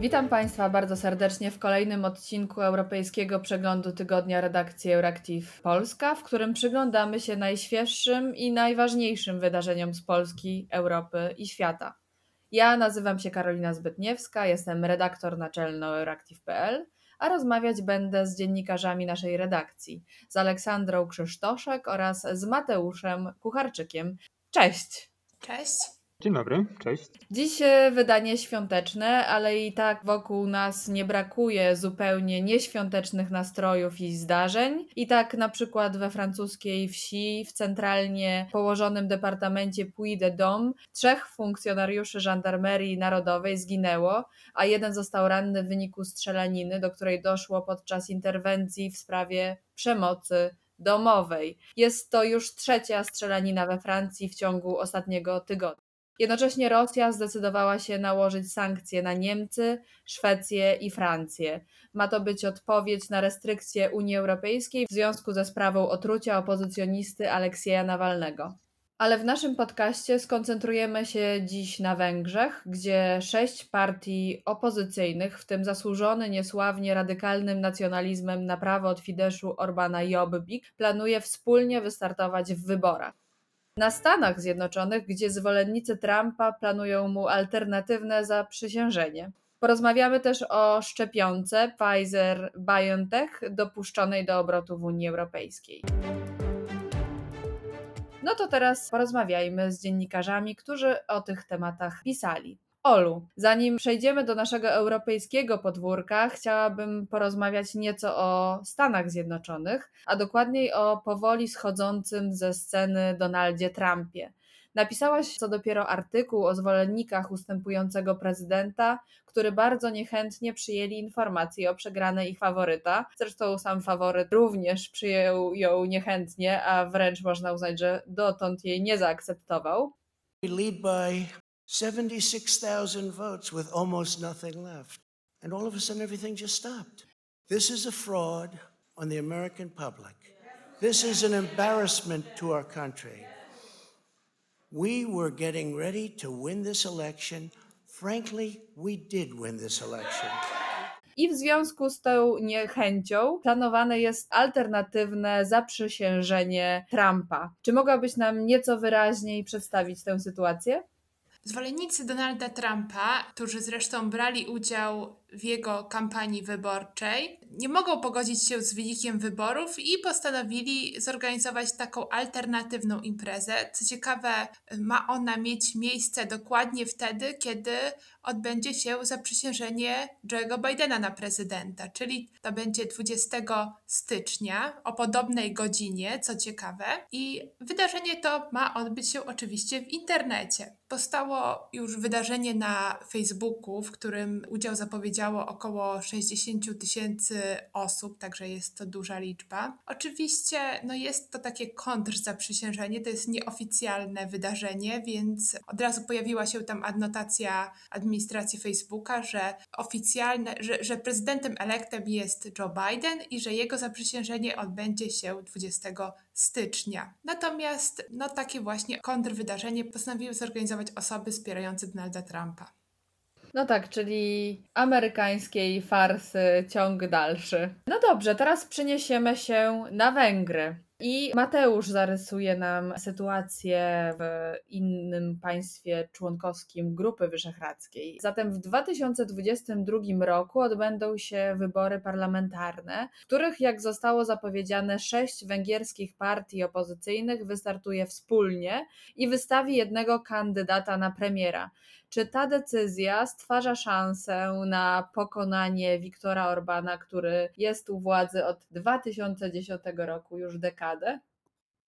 Witam Państwa bardzo serdecznie w kolejnym odcinku Europejskiego Przeglądu Tygodnia Redakcji Euractiv Polska, w którym przyglądamy się najświeższym i najważniejszym wydarzeniom z Polski, Europy i świata. Ja nazywam się Karolina Zbytniewska, jestem redaktor naczelną Euractiv.pl, a rozmawiać będę z dziennikarzami naszej redakcji, z Aleksandrą Krzysztoszek oraz z Mateuszem Kucharczykiem. Cześć! Cześć! Dzień dobry, cześć. Dziś e, wydanie świąteczne, ale i tak wokół nas nie brakuje zupełnie nieświątecznych nastrojów i zdarzeń. I tak na przykład we francuskiej wsi, w centralnie położonym departamencie Puy-de-Dôme, trzech funkcjonariuszy żandarmerii narodowej zginęło, a jeden został ranny w wyniku strzelaniny, do której doszło podczas interwencji w sprawie przemocy domowej. Jest to już trzecia strzelanina we Francji w ciągu ostatniego tygodnia. Jednocześnie Rosja zdecydowała się nałożyć sankcje na Niemcy, Szwecję i Francję. Ma to być odpowiedź na restrykcje Unii Europejskiej w związku ze sprawą otrucia opozycjonisty Aleksieja Nawalnego. Ale w naszym podcaście skoncentrujemy się dziś na Węgrzech, gdzie sześć partii opozycyjnych, w tym zasłużony niesławnie radykalnym nacjonalizmem na prawo od Fideszu Orbana Jobbik, planuje wspólnie wystartować w wyborach na Stanach Zjednoczonych, gdzie zwolennicy Trumpa planują mu alternatywne zaprzysiężenie. Porozmawiamy też o szczepionce Pfizer-BioNTech dopuszczonej do obrotu w Unii Europejskiej. No to teraz porozmawiajmy z dziennikarzami, którzy o tych tematach pisali. Olu, zanim przejdziemy do naszego europejskiego podwórka, chciałabym porozmawiać nieco o Stanach Zjednoczonych, a dokładniej o powoli schodzącym ze sceny Donaldzie Trumpie. Napisałaś co dopiero artykuł o zwolennikach ustępującego prezydenta, który bardzo niechętnie przyjęli informację o przegranej ich faworyta. Zresztą sam faworyt również przyjął ją niechętnie, a wręcz można uznać, że dotąd jej nie zaakceptował. We lead by 76,000 votes with almost nothing left. And all of a sudden, everything just stopped. This is a fraud on the American public. This is an embarrassment to our country. We were getting ready to win this election. Frankly, we did win this election. I w związku z tą niechęcią planowane jest alternatywne zaprzysiężenie Trumpa. Czy mogłabyś nam nieco wyraźniej przedstawić tę sytuację? Zwolennicy Donalda Trumpa, którzy zresztą brali udział w jego kampanii wyborczej, nie mogą pogodzić się z wynikiem wyborów i postanowili zorganizować taką alternatywną imprezę. Co ciekawe, ma ona mieć miejsce dokładnie wtedy, kiedy odbędzie się zaprzysiężenie Joe'ego Bidena na prezydenta, czyli to będzie 20 stycznia o podobnej godzinie, co ciekawe. I wydarzenie to ma odbyć się oczywiście w internecie. Powstało już wydarzenie na Facebooku, w którym udział zapowiedziało około 60 tysięcy osób, także jest to duża liczba. Oczywiście no jest to takie kontrzaprzysiężenie, to jest nieoficjalne wydarzenie, więc od razu pojawiła się tam adnotacja administracji Facebooka, że oficjalne, że, że prezydentem elektem jest Joe Biden i że jego zaprzysiężenie odbędzie się 20 stycznia. Natomiast no takie właśnie kontrwydarzenie postanowiły zorganizować osoby wspierające Donalda Trumpa. No tak, czyli amerykańskiej farsy ciąg dalszy. No dobrze, teraz przeniesiemy się na Węgry. I Mateusz zarysuje nam sytuację w innym państwie członkowskim Grupy Wyszehradzkiej. Zatem w 2022 roku odbędą się wybory parlamentarne, w których, jak zostało zapowiedziane, sześć węgierskich partii opozycyjnych wystartuje wspólnie i wystawi jednego kandydata na premiera. Czy ta decyzja stwarza szansę na pokonanie Viktora Orbana, który jest u władzy od 2010 roku już dekadę?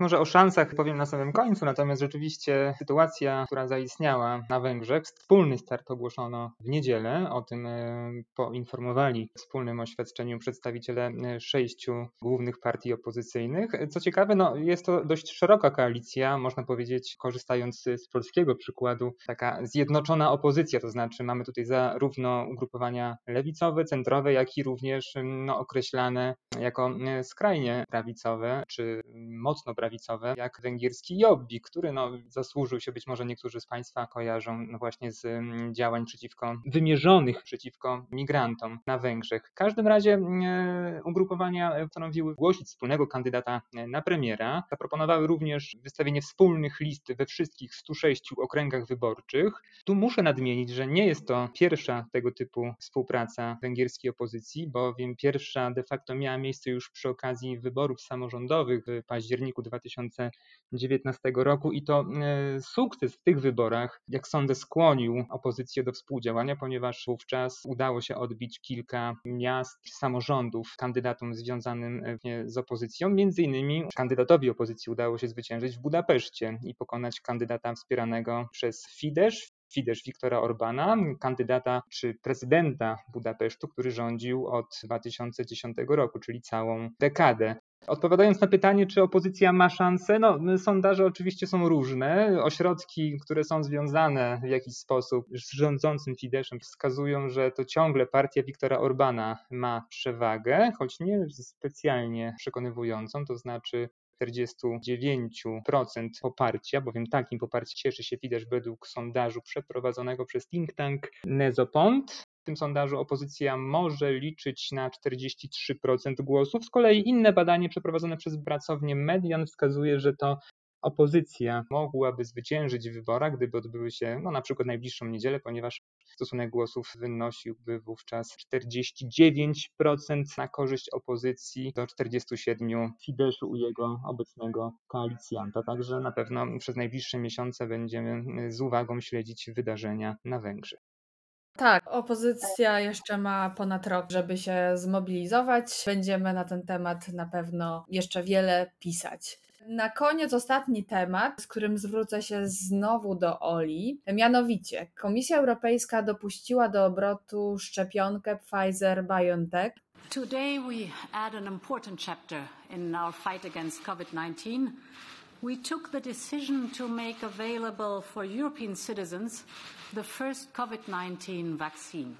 Może o szansach powiem na samym końcu, natomiast rzeczywiście sytuacja, która zaistniała na Węgrzech, wspólny start ogłoszono w niedzielę, o tym e, poinformowali w wspólnym oświadczeniu przedstawiciele e, sześciu głównych partii opozycyjnych. Co ciekawe, no, jest to dość szeroka koalicja, można powiedzieć, korzystając z polskiego przykładu, taka zjednoczona opozycja, to znaczy mamy tutaj zarówno ugrupowania lewicowe, centrowe, jak i również no, określane jako e, skrajnie prawicowe, czy mocno prawicowe prawicowe, jak węgierski Jobbik, który no, zasłużył się, być może niektórzy z Państwa kojarzą no właśnie z mm, działań przeciwko, wymierzonych przeciwko migrantom na Węgrzech. W każdym razie e, ugrupowania postanowiły głosić wspólnego kandydata e, na premiera. Zaproponowały również wystawienie wspólnych list we wszystkich 106 okręgach wyborczych. Tu muszę nadmienić, że nie jest to pierwsza tego typu współpraca węgierskiej opozycji, bowiem pierwsza de facto miała miejsce już przy okazji wyborów samorządowych w październiku 2019 roku i to e, sukces w tych wyborach, jak sądzę, skłonił opozycję do współdziałania, ponieważ wówczas udało się odbić kilka miast, samorządów kandydatom związanym e, z opozycją. Między innymi kandydatowi opozycji udało się zwyciężyć w Budapeszcie i pokonać kandydata wspieranego przez Fidesz, Fidesz Viktora Orbana, kandydata czy prezydenta Budapesztu, który rządził od 2010 roku, czyli całą dekadę. Odpowiadając na pytanie, czy opozycja ma szansę, no sondaże oczywiście są różne. Ośrodki, które są związane w jakiś sposób z rządzącym Fideszem wskazują, że to ciągle partia Viktora Orbana ma przewagę, choć nie specjalnie przekonywującą, to znaczy 49% poparcia, bowiem takim poparciem cieszy się Fidesz według sondażu przeprowadzonego przez think tank Nezopont. Tym sondażu opozycja może liczyć na 43% głosów. Z kolei inne badanie przeprowadzone przez pracownię Median wskazuje, że to opozycja mogłaby zwyciężyć w wyborach, gdyby odbyły się no, na przykład najbliższą niedzielę, ponieważ stosunek głosów wynosiłby wówczas 49% na korzyść opozycji do 47% Fideszu u jego obecnego koalicjanta. Także na pewno przez najbliższe miesiące będziemy z uwagą śledzić wydarzenia na Węgrzech. Tak, opozycja jeszcze ma ponad rok, żeby się zmobilizować. Będziemy na ten temat na pewno jeszcze wiele pisać. Na koniec ostatni temat, z którym zwrócę się znowu do Oli. Mianowicie, Komisja Europejska dopuściła do obrotu szczepionkę Pfizer BioNTech. Today we add an important chapter in our fight against COVID 19. We took the decision to make available for European citizens the first COVID 19 vaccine.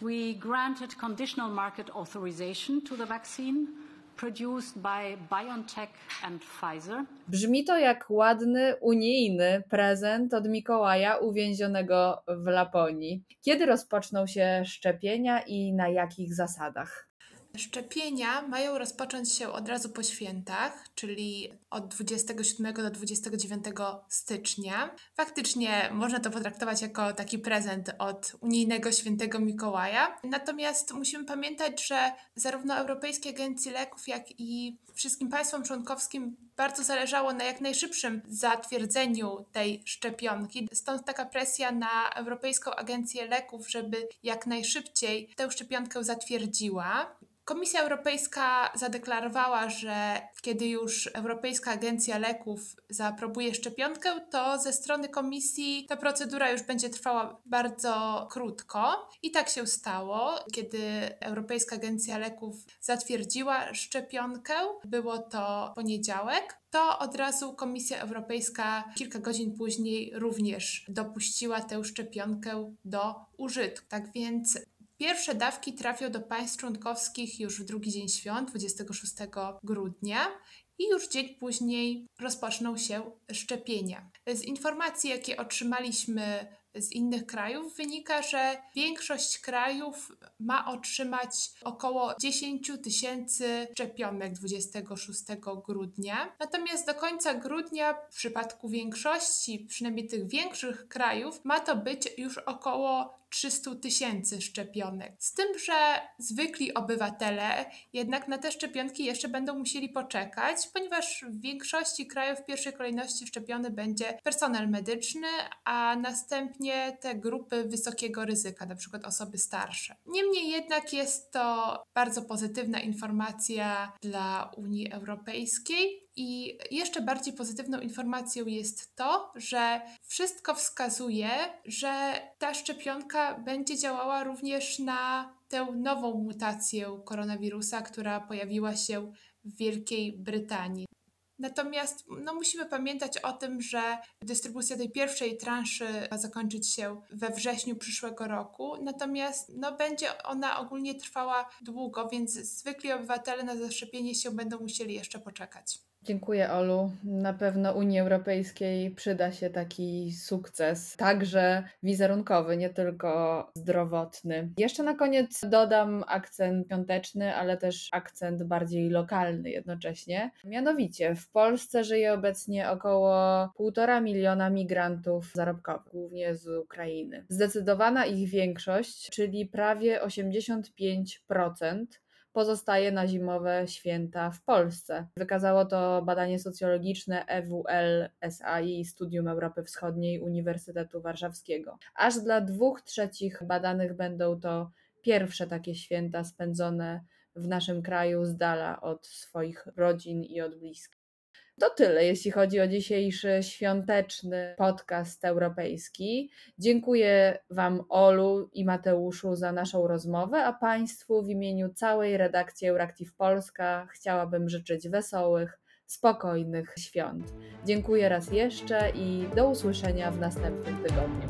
We granted conditional market authorization to the vaccine produced by BioNTech and Pfizer. Brzmi to jak ładny unijny prezent od Mikołaja uwięzionego w Laponii. Kiedy rozpoczną się szczepienia i na jakich zasadach? Szczepienia mają rozpocząć się od razu po świętach, czyli od 27 do 29 stycznia. Faktycznie można to potraktować jako taki prezent od unijnego świętego Mikołaja. Natomiast musimy pamiętać, że zarówno Europejskiej Agencji Leków, jak i wszystkim państwom członkowskim bardzo zależało na jak najszybszym zatwierdzeniu tej szczepionki. Stąd taka presja na Europejską Agencję Leków, żeby jak najszybciej tę szczepionkę zatwierdziła. Komisja Europejska zadeklarowała, że kiedy już Europejska Agencja Leków zaaprobuje szczepionkę, to ze strony komisji ta procedura już będzie trwała bardzo krótko. I tak się stało, kiedy Europejska Agencja Leków zatwierdziła szczepionkę, było to poniedziałek. To od razu Komisja Europejska kilka godzin później również dopuściła tę szczepionkę do użytku. Tak więc Pierwsze dawki trafią do państw członkowskich już w drugi dzień świąt, 26 grudnia, i już dzień później rozpoczną się szczepienia. Z informacji, jakie otrzymaliśmy z innych krajów wynika, że większość krajów ma otrzymać około 10 tysięcy szczepionek 26 grudnia. Natomiast do końca grudnia, w przypadku większości, przynajmniej tych większych krajów, ma to być już około 300 tysięcy szczepionek. Z tym, że zwykli obywatele jednak na te szczepionki jeszcze będą musieli poczekać, ponieważ w większości krajów w pierwszej kolejności szczepiony będzie personel medyczny, a następnie te grupy wysokiego ryzyka, na przykład osoby starsze. Niemniej jednak jest to bardzo pozytywna informacja dla Unii Europejskiej. I jeszcze bardziej pozytywną informacją jest to, że wszystko wskazuje, że ta szczepionka będzie działała również na tę nową mutację koronawirusa, która pojawiła się w Wielkiej Brytanii. Natomiast no, musimy pamiętać o tym, że dystrybucja tej pierwszej transzy ma zakończyć się we wrześniu przyszłego roku, natomiast no, będzie ona ogólnie trwała długo, więc zwykli obywatele na zaszczepienie się będą musieli jeszcze poczekać. Dziękuję, Olu. Na pewno Unii Europejskiej przyda się taki sukces, także wizerunkowy, nie tylko zdrowotny. Jeszcze na koniec dodam akcent świąteczny, ale też akcent bardziej lokalny jednocześnie. Mianowicie w Polsce żyje obecnie około 1,5 miliona migrantów zarobkowych, głównie z Ukrainy. Zdecydowana ich większość, czyli prawie 85%, pozostaje na zimowe święta w Polsce. Wykazało to badanie socjologiczne E EWL-SAI Studium Europy Wschodniej Uniwersytetu Warszawskiego. Aż dla dwóch trzecich badanych będą to pierwsze takie święta spędzone w naszym kraju z dala od swoich rodzin i od bliskich. To tyle, jeśli chodzi o dzisiejszy świąteczny podcast europejski. Dziękuję Wam, Olu i Mateuszu, za naszą rozmowę, a Państwu w imieniu całej redakcji Euractiv Polska chciałabym życzyć wesołych, spokojnych świąt. Dziękuję raz jeszcze i do usłyszenia w następnym tygodniu.